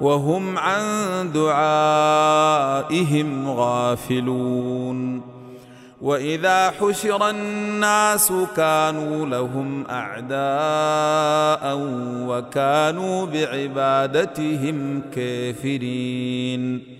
وهم عن دعائهم غافلون. وإذا حشر الناس كانوا لهم أعداء وكانوا بعبادتهم كافرين.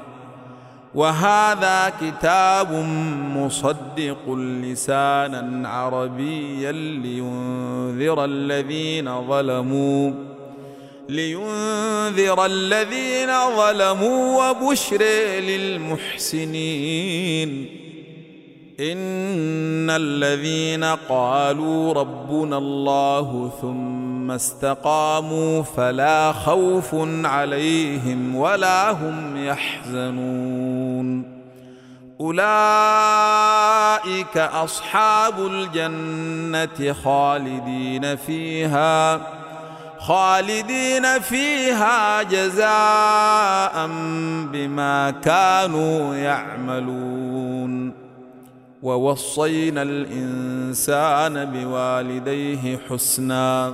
وهذا كتاب مصدق لسانا عربيا لينذر الذين ظلموا لينذر الذين ظلموا وبشر للمحسنين. إن الذين قالوا ربنا الله ثم استقاموا فلا خوف عليهم ولا هم يحزنون. أولئك أصحاب الجنة خالدين فيها خالدين فيها جزاء بما كانوا يعملون. ووصينا الإنسان بوالديه حسنا.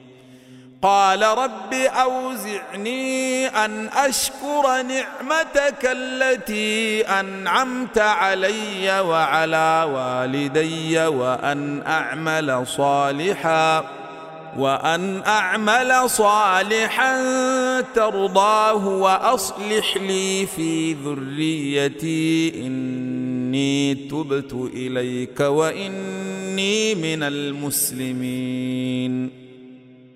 قال رب أوزعني أن أشكر نعمتك التي أنعمت علي وعلى والدي وأن أعمل صالحا وأن أعمل صالحا ترضاه وأصلح لي في ذريتي. إني تبت إليك وإني من المسلمين.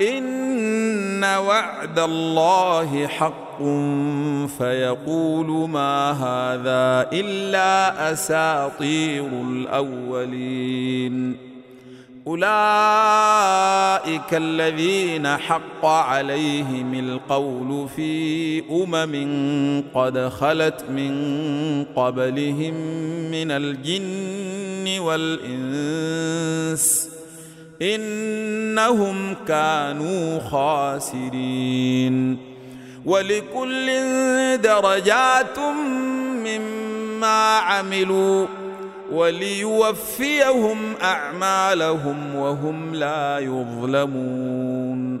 إن وعد الله حق فيقول ما هذا إلا أساطير الأولين. أولئك الذين حق عليهم القول في أمم قد خلت من قبلهم من الجن والإنس. إنهم كانوا خاسرين. ولكل درجات مما عملوا وليوفيهم أعمالهم وهم لا يظلمون.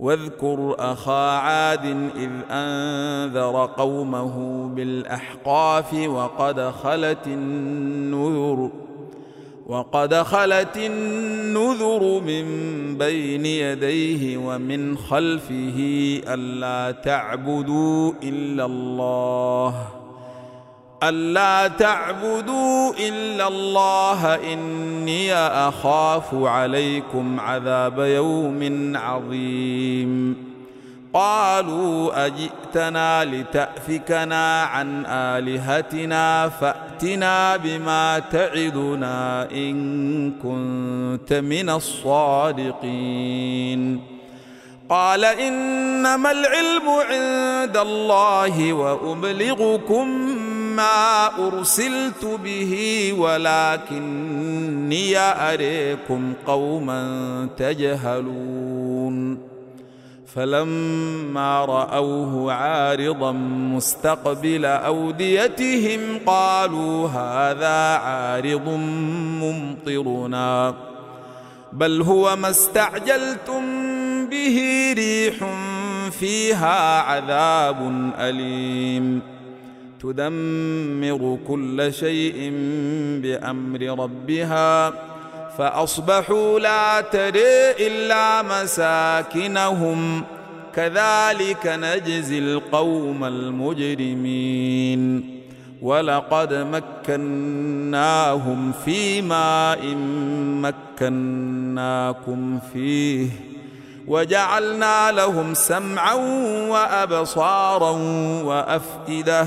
واذكر أخا عاد إذ أنذر قومه بالأحقاف وقد خلت النذر وقد خلت النذر من بين يديه ومن خلفه ألا تعبدوا إلا الله. ألا تعبدوا إلا الله إني أخاف عليكم عذاب يوم عظيم. قالوا أجئتنا لتأفكنا عن آلهتنا فأتنا بما تعدنا إن كنت من الصادقين. قال إنما العلم عند الله وأبلغكم ما أرسلت به ولكني أريكم قوما تجهلون. فلما رأوه عارضا مستقبل أوديتهم قالوا هذا عارض ممطرنا. بل هو ما استعجلتم به ريح فيها عذاب أليم. تدمر كل شيء بأمر ربها فأصبحوا لا تري إلا مساكنهم. كذلك نجزي القوم المجرمين. ولقد مكناهم في ماء مكناكم فيه وجعلنا لهم سمعا وأبصارا وأفئدة.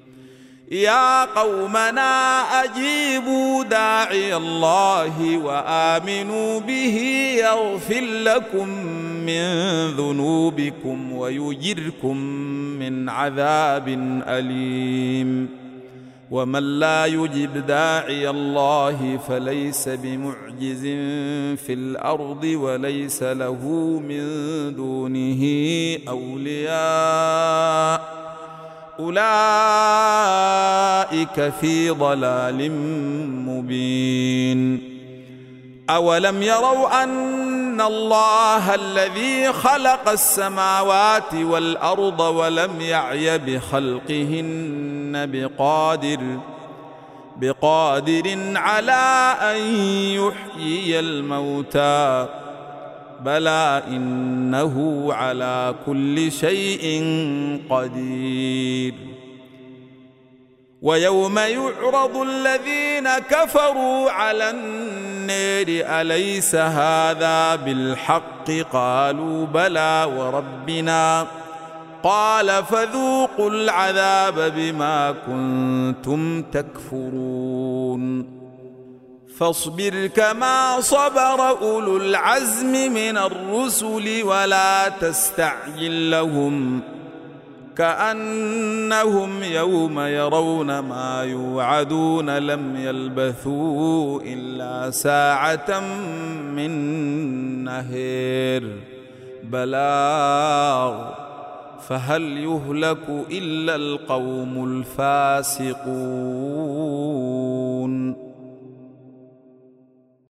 يا قومنا أجيبوا داعي الله وآمنوا به يغفر لكم من ذنوبكم ويجركم من عذاب أليم. ومن لا يجب داعي الله فليس بمعجز في الأرض وليس له من دونه أولياء. أولئك في ضلال مبين. أولم يروا أن الله الذي خلق السماوات والأرض ولم يعي بخلقهن بقادر بقادر على أن يحيي الموتى. بلى إنه على كل شيء قدير. ويوم يعرض الذين كفروا على النار أليس هذا بالحق؟ قالوا بلى وربنا. قال فذوقوا العذاب بما كنتم تكفرون. فاصبر كما صبر أولو العزم من الرسل ولا تستعجل لهم كأنهم يوم يرون ما يوعدون لم يلبثوا إلا ساعة من نهير بلاغ فهل يهلك إلا القوم الفاسقون